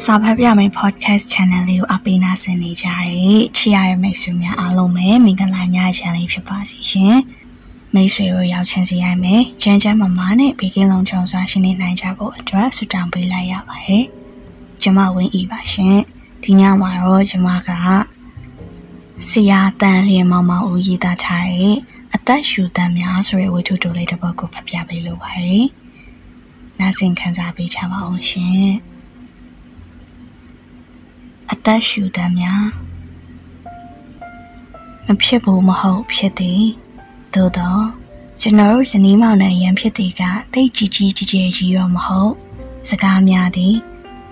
စာဖတ်ပြမယ့် podcast channel လေးကိုအပိနာဆင်နေကြတဲ့ချစ်ရတဲ့မိတ်ဆွေများအားလုံးပဲမင်္ဂလာညချမ်းလေးဖြစ်ပါစေရှင်။မိတ်ဆွေတို့ရောက်ချင်းစီရိုက်မယ်။ကျန်းကျန်းမာမာနဲ့ဘေကင်းလုံးချုံစွာရှင်းနေနိုင်ကြဖို့အတွက်ဆုတောင်းပေးလိုက်ရပါတယ်။ကျမဝင်းဤပါရှင်။ဒီညမှာတော့ကျမကဆရာတန်လျင်မောင်မောင်ဦးရေးသားထားတဲ့အသက်ရှူတမ်းများဆိုတဲ့ဝတ္ထုတိုလေးတစ်ပုဒ်ကိုဖတ်ပြပေးလိုပါတယ်။နားဆင်ခံစားပေးကြပါအောင်ရှင်။ အသက်ရှူတမ်းများမဖြစ်ဘူးမဟုတ်ဖြစ်သည်သို့တော့ကျွန်တော်တို့ဇနီးမောင်နှံရန်ဖြစ်သည်ကတိတ်ကြီးကြီးကြီးကြီးကြီးရောမဟုတ်စကားများသည်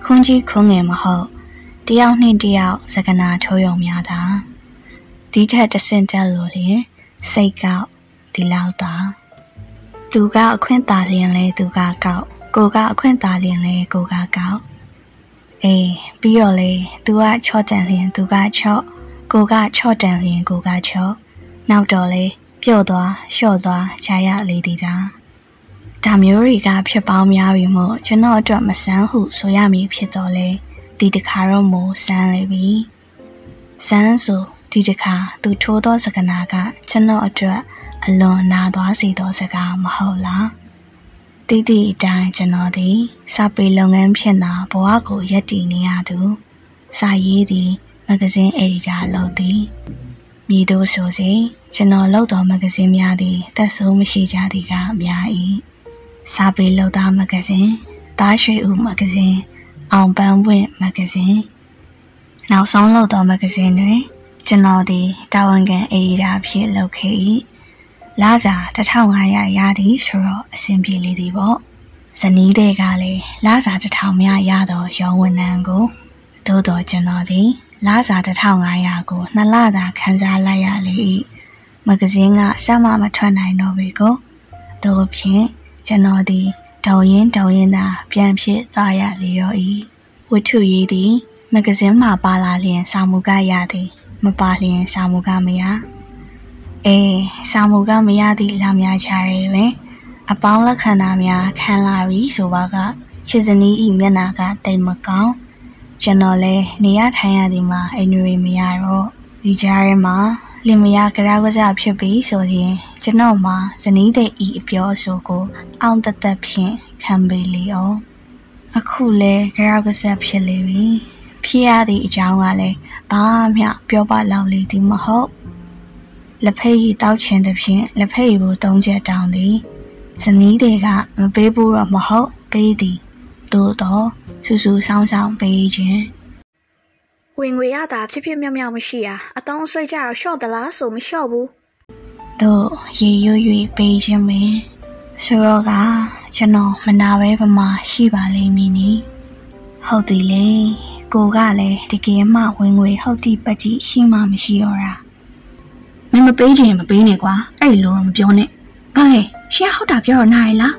ခွန်ကြီးခွန်ငယ်မဟုတ်တယောက်နှင့်တယောက်စကနာထိုးယုံများသာဒီထက်တဆင့်တက်လို့လျင်စိတ်ကောက်ဒီလောက်သာသူကအခွင့်တာလျင်လဲသူကကောက်ကိုကအခွင့်တာလျင်လဲကိုကကောက် အေးပြီးတော့လေသူကချော့တန်လျင်သူကချော့ကိုကချော့တန်လျင်ကိုကချော့နောက်တော့လေပြုတ်သွားလျှော့သွားခြာရလေသည်သာဒါမျိုးတွေကဖြစ်ပေါင်းများပြီမို့ကျွန်တော်အတွက်မဆန်းဟုဆိုရမည်ဖြစ်တော့လေဒီတခါတော့မို့ဆန်းလေပြီဆန်းဆိုဒီတခါသူထိုးသောစကနာကကျွန်တော်အတွက်အလွန်နာသွားစေသောစကားမဟုတ်လား တိတိအတိုင်းကျွန်တော်သည်စာပေလုပ်ငန်းဖြစ်နာဘဝကိုရက်တည်နေရသူစာရေးသည် မဂဇင်းအယ်ဒီတာလုပ်သည်မြည်တို့ဆိုစေကျွန်တော်လုပ်သောမဂဇင်းများသည်သက်ဆိုးမရှိကြသည်ကအများ၏စာပေလုပ်သားမဂဇင်းတားရွှေဦးမဂဇင်းအောင်ပန်းပွင့်မဂဇင်းနောက်ဆုံးလုပ်သောမဂဇင်းတွင် ကျွန်တော်သည်တာဝန်ခံအယ်ဒီတာဖြစ်လုပ်ခဲ့၏ လစာ1500ရသည်ဆိုတော့အဆင်ပြေလေသည်ပေါ့ဇနီးတဲ့ကလည်းလစာ1000များရတော့ရောင်းဝန်ထမ်းကိုသို့တော်ကျွန်တော်သည်လစာ1500ကိုနှစ်လသာခန်းစားလိုက်ရလေ၏မဂဇင်းကဆက်မမထွက်နိုင်တော့ပေကိုတို့ဖြင့်ကျွန်တော်သည်တောင်းရင်တောင်းရင်သာပြန်ဖြစ်သွားရလေရော၏ဝတ္ထုရေးသည်မဂဇင်းမှာပါလာလျင်စာမူကရသည် မပါလျင်စာမူကမရ အေးစာမူကမရသည့်လာများချရဲတွင် အပေါင်းလက္ခဏာများခံလာပြီးဆိုပါကချစ်စနီးဤမျက်နာကတိတ်မကောင်းကျွန်တော်လဲနေရထိုင်ရသည်မှာအိမ်တွေမရတော့ဒီကြားထဲမှာလင်မယားကြရကစားဖြစ်ပြီးဆိုရင်ကျွန်တော်မှာဇနီးတဲ့ဤအပြောအဆိုကို အောင်တသက်ဖြင့်ခံပေးလေအောင်အခုလဲကြရကစားဖြစ်လေပြီဖြစ်ရသည့်အကြောင်းကလည်းဘာမှပြောပလောက်လေသည်မဟုတ် လက်ဖက်ရည်တောက်ချင်သဖြင့်လက်ဖက်ရည်ကိုသုံးချက်တောင်းသည်ဇနီးတွေကမပေးဘူးတော့မဟုတ်ပေးသည်သို့တော့စူးစူးဆောင်းဆောင်းပေးခြင်းဝင်ငွေရတာဖြစ်ဖြစ်မြောက်မြောက်မရှိอ่ะအတောင်းဆွဲကြတော့ရှော့သလားဆိုမရှော့ဘူးတို့ရေရွရွပေးခြင်းပင်ဆိုတော့ကကျွန်တော်မနာပဲပမာရှိပါလိမ့်မည်နီဟုတ်တယ်လေကိုကလည်းတကယ်မှဝင်ငွေဟုတ်တိပတ်တိရှိမှမရှိတော့တာ မင်းမပေးချင်မပေးနဲ့ကွာအဲ့လိုတော့မပြောနဲ့ဘာလဲရှင်ဟုတ်တာပြောတော့နားရလား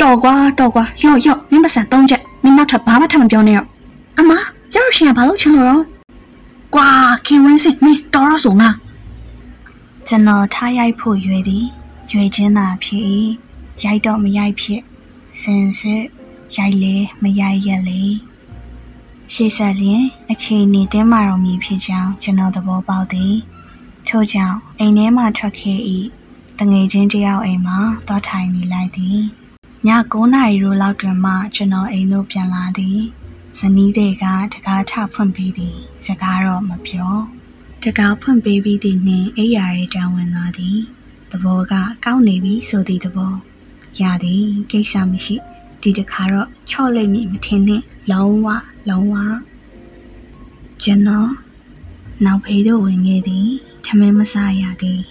တော်ကွာတော်ကွာရော့ရော့မင်းပစံသုံးချက်မင်းနောက်ထပ်ဘာမှထပ်မပြောနဲ့ရောအမပြောလို့ရှင်ကဘာလို့ချင်လို့ရောကွာခင်ဝင်းစင်မင်းတော်တော့ဆိုငါကျွန်တော်ထားရိုက်ဖို့ရွေသည်ရွေချင်းသာဖြစ်၏ရိုက်တော့မရိုက်ဖြစ်စင်စစ်ရိုက်လေမရိုက်ရက်လေရှေ့ဆက်လျင်အခြေအနေတင်းမာတော်မူဖြစ်ကြောင်းကျွန်တော်သဘောပေါက်သည် ထို့ကြောင့်အိမ်ထဲမှထွက်ခဲ့၏တငယ်ချင်းတယောက်အိမ်မှာသွားထိုင်နေလိုက်သည်ည9နာရီရိုးလောက်တွင်မှကျွန်တော်အိမ်သို့ပြန်လာသည်ဇနီးတွေကတကားထဖွင့်ပေးသည်စကားတော့မပြောတကားဖွင့်ပေးပြီးသည့်နှင့်အိယာရဲတောင်းဝင်လာသည်သဘောကကောက်နေပြီဆိုသည့်သဘောရသည်ကိစ္စမရှိဒီတခါတော့ချော့လိုက်မိမထင်နဲ့လုံးဝလုံးဝကျွန်တော်နောက်ဖေးတို့ဝင်ခဲ့သည် ထမင်းမစားရသည်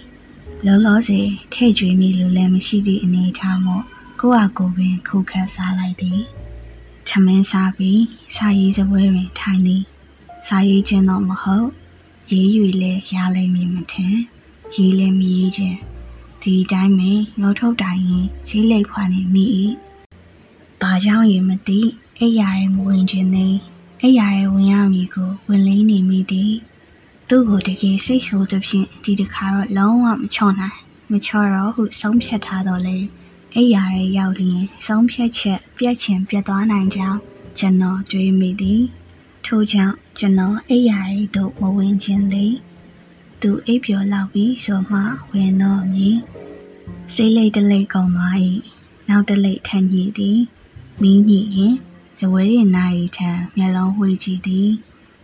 လောလောဆယ်ထဲ့ကြွေးမိလို့လည်းမရှိသည့်အနေအထားမို့ကိုယ့်အကိုပင်ခုခတ်စားလိုက်သည်ထမင်းစားပြီးစာရေးစပွဲတွင်ထိုင်သည်စာရေးခြင်းတော့မဟုတ်ရေး၍လဲရလိမ့်မည်မထင်ရေးလဲမရေးခြင်းဒီတိုင်းပင်ငုတ်ထုတ်တိုင်ရင်ဈေးလိပ်ဖွာနေမိ၏ဘာကြောင့်ရင်မသိအိယာရဲမဝင်ခြင်းသည်အိယာရဲဝင်ရမည်ကိုဝင်လိမ့်နေမိသည် သူ့ကိုတကယ်စိတ်ဆိုးသဖြင့်ဒီတခါတော့လုံးဝမချော့နိုင်မချော့တော့ဟုဆုံးဖြတ်ထားတော့လေအိယာရဲရောက်လျင်ဆုံးဖြတ်ချက်ပြက်ချင်ပြက်သွားနိုင်ကြောင်းကျွန်တော်တွေးမိသည်ထို့ကြောင့်ကျွန်တော်အိပ်ရာရီသို့မဝင်ခြင်းသည်သူအိပ်ပျော်လောက်ပြီးဆိုမှဝင်တော့မည်စေးလိတ်တလိတ်ကုန်သွား၏နောက်တလိတ်ထန်ကြီးသည်မင်းညိရင်ဇဝဲရီနိုင်ထံမျက်လုံးဝှေ့ကြည့်သည်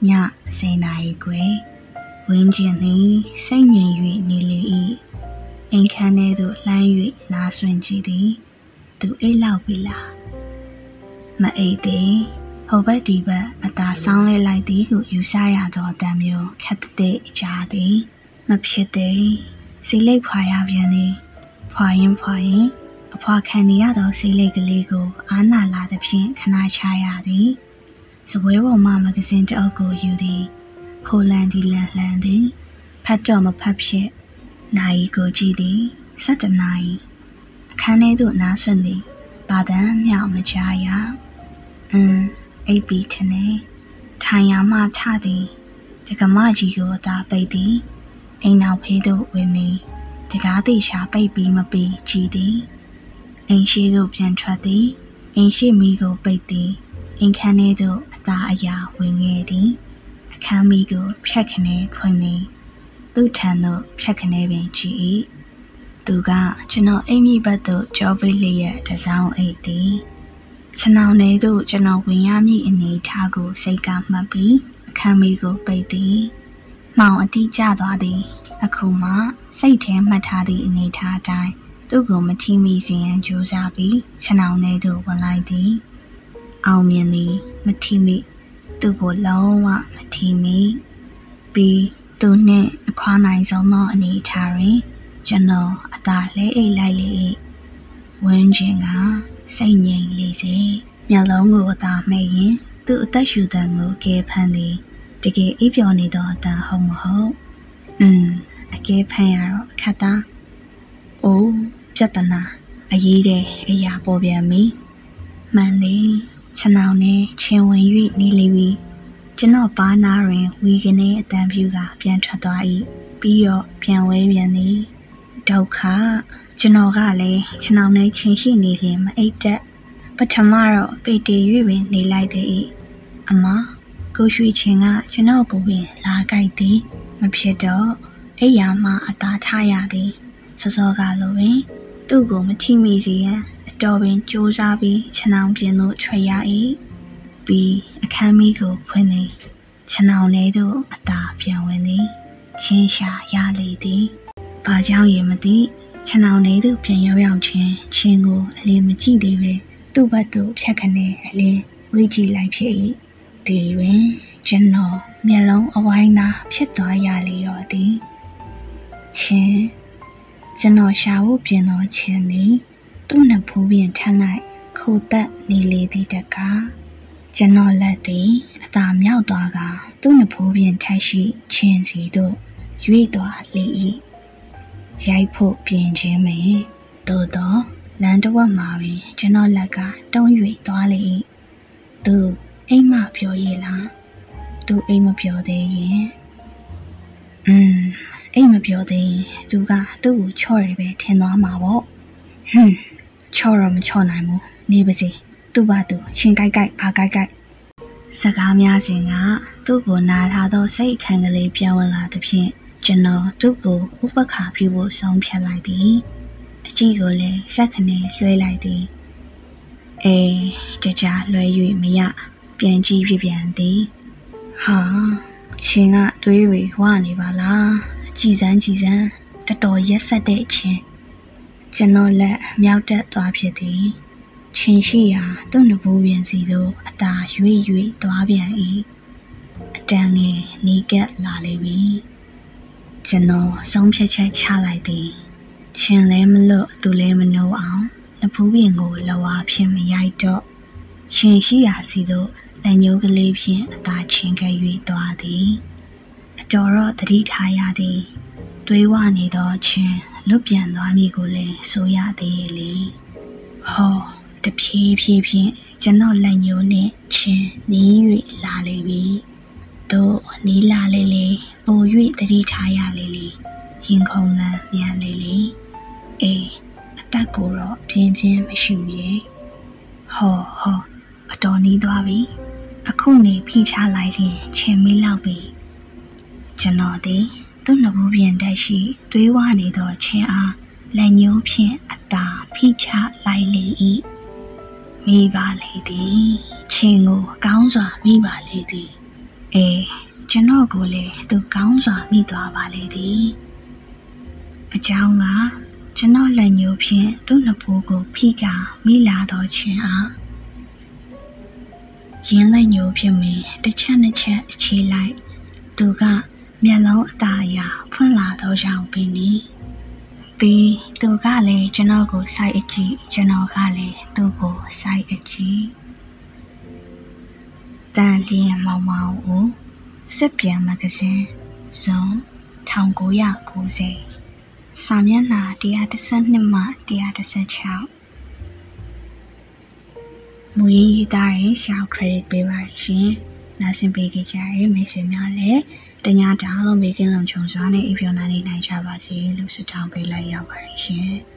ညစေနိုင်ကွယ် ဝင်းကျင်သည်စိတ်ငြိမ်၍နေလေ၏အိမ်ခန်းထဲသို့လှမ်း၍နားဆွင့်ကြည့်သည် သူအိတ်လောက်ပြီလားမအိတ်သည်ဟိုဘက်ဒီဘက်အသာဆောင်းလဲလိုက်သည်ဟုယူဆရသောအတံမျိုးခက်တဲ့ကြားသည်မဖြစ်သည်စီလိတ်ဖွာရပြန်သည်ဖွာရင်ဖွာရင်အဖွာခံနေရသောစီလိတ်ကလေးကိုအာနာလာသဖြင့်ခဏချရသည်စပွဲပေါ်မှမဂဇင်းတအုပ်ကိုယူသည် ဖိုလန်ဒီလန်လှန်သည်ဖတ်တော့မဖတ်ဖြစ်နိုင်ကိုကြည့်သည်7နာရီအခန်းထဲသို့နားဆွင့်သည်ဘာတမ်းမြောက်မကြားရအင်းအိပ်ပြီးထင်နေထိုင်ရမှထသည်တကမကြီးကိုအသာပိတ်သည်အိမ်နောက်ဖေးသို့ဝင်သည်တကားသေးရှာပိတ်ပြီးမပြီးကြည်သည်အိမ်ရှိသို့ပြန်ထွက်သည်အိမ်ရှိမိကိုပိတ်သည်အိမ်ခန်းထဲသို့အသာအရာဝင်ခဲ့သည်အ ခန်းမီကိုဖြတ်ခနဲဖွင့်သည်သူ့ထံသို့ဖြတ်ခနဲပင်ကြည့်၏သူကကျွန်တော်အိမ်မိဘက်သို့ကြောပေးလျက်တစောင်းအိတ်သည်ကျွန်တော်နေသို့ကျွန်တော်ဝင်ရမည့်အနေထားကိုစိတ်ကမှတ်ပြီးအခန်းမီကိုပိတ်သည်။မောင်အတီးကျသွားသည်။အခုမှစိတ်ထဲမှတ်ထားသည့်အနေထားတိုင်းသူ့ကိုမထိမိစေရန်ကြိုးစားပြီးကျွန်တော်နေသို့ဝင်လိုက်သည်။အောင်မြင်သည်မထိမိ သူ့ကိုလုံးဝမထိမိပြီးသူနှင့်အခွာနိုင်ဆုံးသောအနေထားတွင်ကျွန်တော်အသာလဲအိတ်လိုက်လေ၏ဝင်းကျင်ကစိတ်ငြိမ်လေစေမျက်လုံးကိုအသာမှဲ့ရင်သူ့အသက်ရှူတန်ကိုကဲဖမ်းသည်တကယ်အိပ်ပျော်နေသောအတန်ဟုတ်မဟုတ်อืมအကဲဖမ်းရတော့အခက်သားအိုးပြဿနာအရေးတဲ့အရာပေါ်ပြန်ပြီမှန်သည် ခြေနောင်နဲ့ချင်းဝင်၍နေလေပြီကျွန်တော်ပါနာတွင်ဝီကနေအတန်ပြူကပြန်ထွက်သွား၏ပြီးတော့ပြန်ဝဲပြန်သည်ဒုက္ခကျွန်တော်ကလည်းကျွန်တော်နဲ့ချင်းရှိနေရင်မအိတ်တက်ပထမတော့ပေတီ၍ပင်နေလိုက်သည်အမကိုရွှေချင်းကကျွန်တော်ကိုပင်လာကြိုက်သည်မဖြစ်တော့အိယာမအသားထားရသည်စောစောကလိုပင် သူ့ကိုမထိမိစေရန်အ တော်ပင်စူးစမ်းပြီးခြံအောင်ပြင်သို့ထွက်ရ၏ပြီးအခန်းမီးကိုဖွင့်သည်ခြံအောင်ထဲသို့အသာပြန်ဝင်သည်ချင်းရှာရလေသည်ဘာကြောင့်ရင်မသိခြံအောင်ထဲသို့ပြန်ရောက်ရောက်ချင်းချင်းကိုအလင်းမကြည့်သေးပဲသူ့ဘက်သို့ဖြတ်ခနဲအလင်းဝေးကြည့်လိုက်ဖြစ်၏ဒီတွင်ကျွန်တော်မျက်လုံးအဝိုင်းသာဖြစ်သွားရလေတော့သည်ချင်းကျွန်တော်ရှာဖို့ပြင်တော်ချင်းသည် သူ့နှစ်ဖူးပြင်ထမ်းလိုက်ခိုသက်နေလေသည့်တကားကျွန်တော်လက်သည်အသာမြောက်သွားကသူ့နှစ်ဖူးပြင်ထိုက်ရှိချင်းစီသို့ရွေ့သွားလေ၏ရိုက်ဖို့ပြင်ခြင်းပင်သို့တော့လမ်းတစ်ဝက်မှာပင်ကျွန်တော်လက်ကတုံး၍သွားလေ၏သူအိမ်မပြောရည်လားသူအိမ်မပြောသေးရင်อืมအိမ်မပြောသေးရင်သူကသူ့ကိုချော့ရပဲထင်သွားမှာပေါ့ဟွန်း ချော့တော့မချော့နိုင်ဘူးနေပါစေသူ့ဘာသူချင်းကြိုက်ကြိုက်ဘာကြိုက်ကြိုက်စကားများစဉ်ကသူ့ကိုနားထားသောစိတ်အခန်းကလေးပြောင်းဝင်လာသဖြင့်ကျွန်တော်သူ့ကိုဥပခါပြုဖို့ဆုံးဖြတ်လိုက်သည်အကြည့်ကိုလည်းစက်ခနဲ့လွှဲလိုက်သည်အေးကြကြလွှဲ၍မရပြန်ကြည့်ပြပြန်သည်ဟာချင်းကတွေးတွေဝနေပါလားကြည်စမ်းကြည်စမ်းတတော်ရက်ဆက်တဲ့ချင်း ကျွန်တော်လက်မြောက်တက်သွားဖြစ်သည်ချင်းရှိရာသူ့နဘူးပြင်စီသို့အသာရွေ့ရွေ့သွားပြန်၏အတန်ငယ်နီးကပ်လာလေပြီကျွန်တော်ဆုံးဖြတ်ချက်ချလိုက်သည်ချင်းလဲမလွတ်သူလဲမနှိုးအောင်နဖူးပြင်ကိုလဝါဖြင့်မရိုက်တော့ရှင်ရှိရာစီသို့လက်ညှိုးကလေးဖြင့်အသာချင်းခဲ့၍သွားသည်အတော်တော့တတိထားရသည်တွေးဝနေသောချင်း လွတ်ပြန်သွားမည်ကိုလည်းဆိုရသေးရဲ့လေဟောတဖြည်းဖြည်းဖြင့်ကျွန်တော်လက်ညှိုးနှင့်ချင်းနီး၍လာလေပြီတို့နီးလာလေလေပို၍တတိထားရလေလေရင်ခုန်ငန်းမြန်လေလေအေးအသက်ကိုတော့ပြင်းပြင်းမရှိရဲ့ဟောဟောအတတော်နီးသွားပြီအခုနေဖိချလိုက်ရင်ချင်မီလောက်ပြီကျွန်တော်ဒီ သူ့နှဘူးပြင်တက်ရှိသွေးဝနေသောချင်းအားလက်ညှိုးဖြင့်အသာဖိချလိုက်လေ၏မိပါလေသည်ချင်းကိုကောင်းစွာမိပါလေသည်အေးကျွန်တော်ကိုလည်းသူကောင်းစွာမိသွားပါလေသည်အကြောင်းကကျွန်တော်လက်ညှိုးဖြင့်သူ့နှစ်ဖူးကိုဖိကမိလာသောချင်းအားရင်းလက်ညှိုးဖြင့်မင်းတစ်ချက်နှစ်ချက်အခြေလိုက်သူက မျက်လုံးအตาအရာဖွင့်လာသောကြောင့်ပင်နီပြီးသူကလည်းကျွန်တော်ကိုစိုက်အကြည့်ကျွန်တော်ကလည်းသူ့ကိုစိုက်အကြည့်တန်လျင်မောင်မောင်ဦးစစ်ပြန်မဂဇင်းဇွန်1990စာမျက်နှာ132မှ136မူရင်းရေးသားရင်ရှောက် credit ပေးပါရှင်။နားဆင်ပေးကြကြရဲ့မိတ်ဆွေများလည်း တညတားလုံးဘေးကင်းလုံခြုံစွာနဲ့အိပ်ပျော်နိုင်နိုင်ကြပါစေလို့ဆုတောင်းပေးလိုက်ရပါတယ်ရှင်။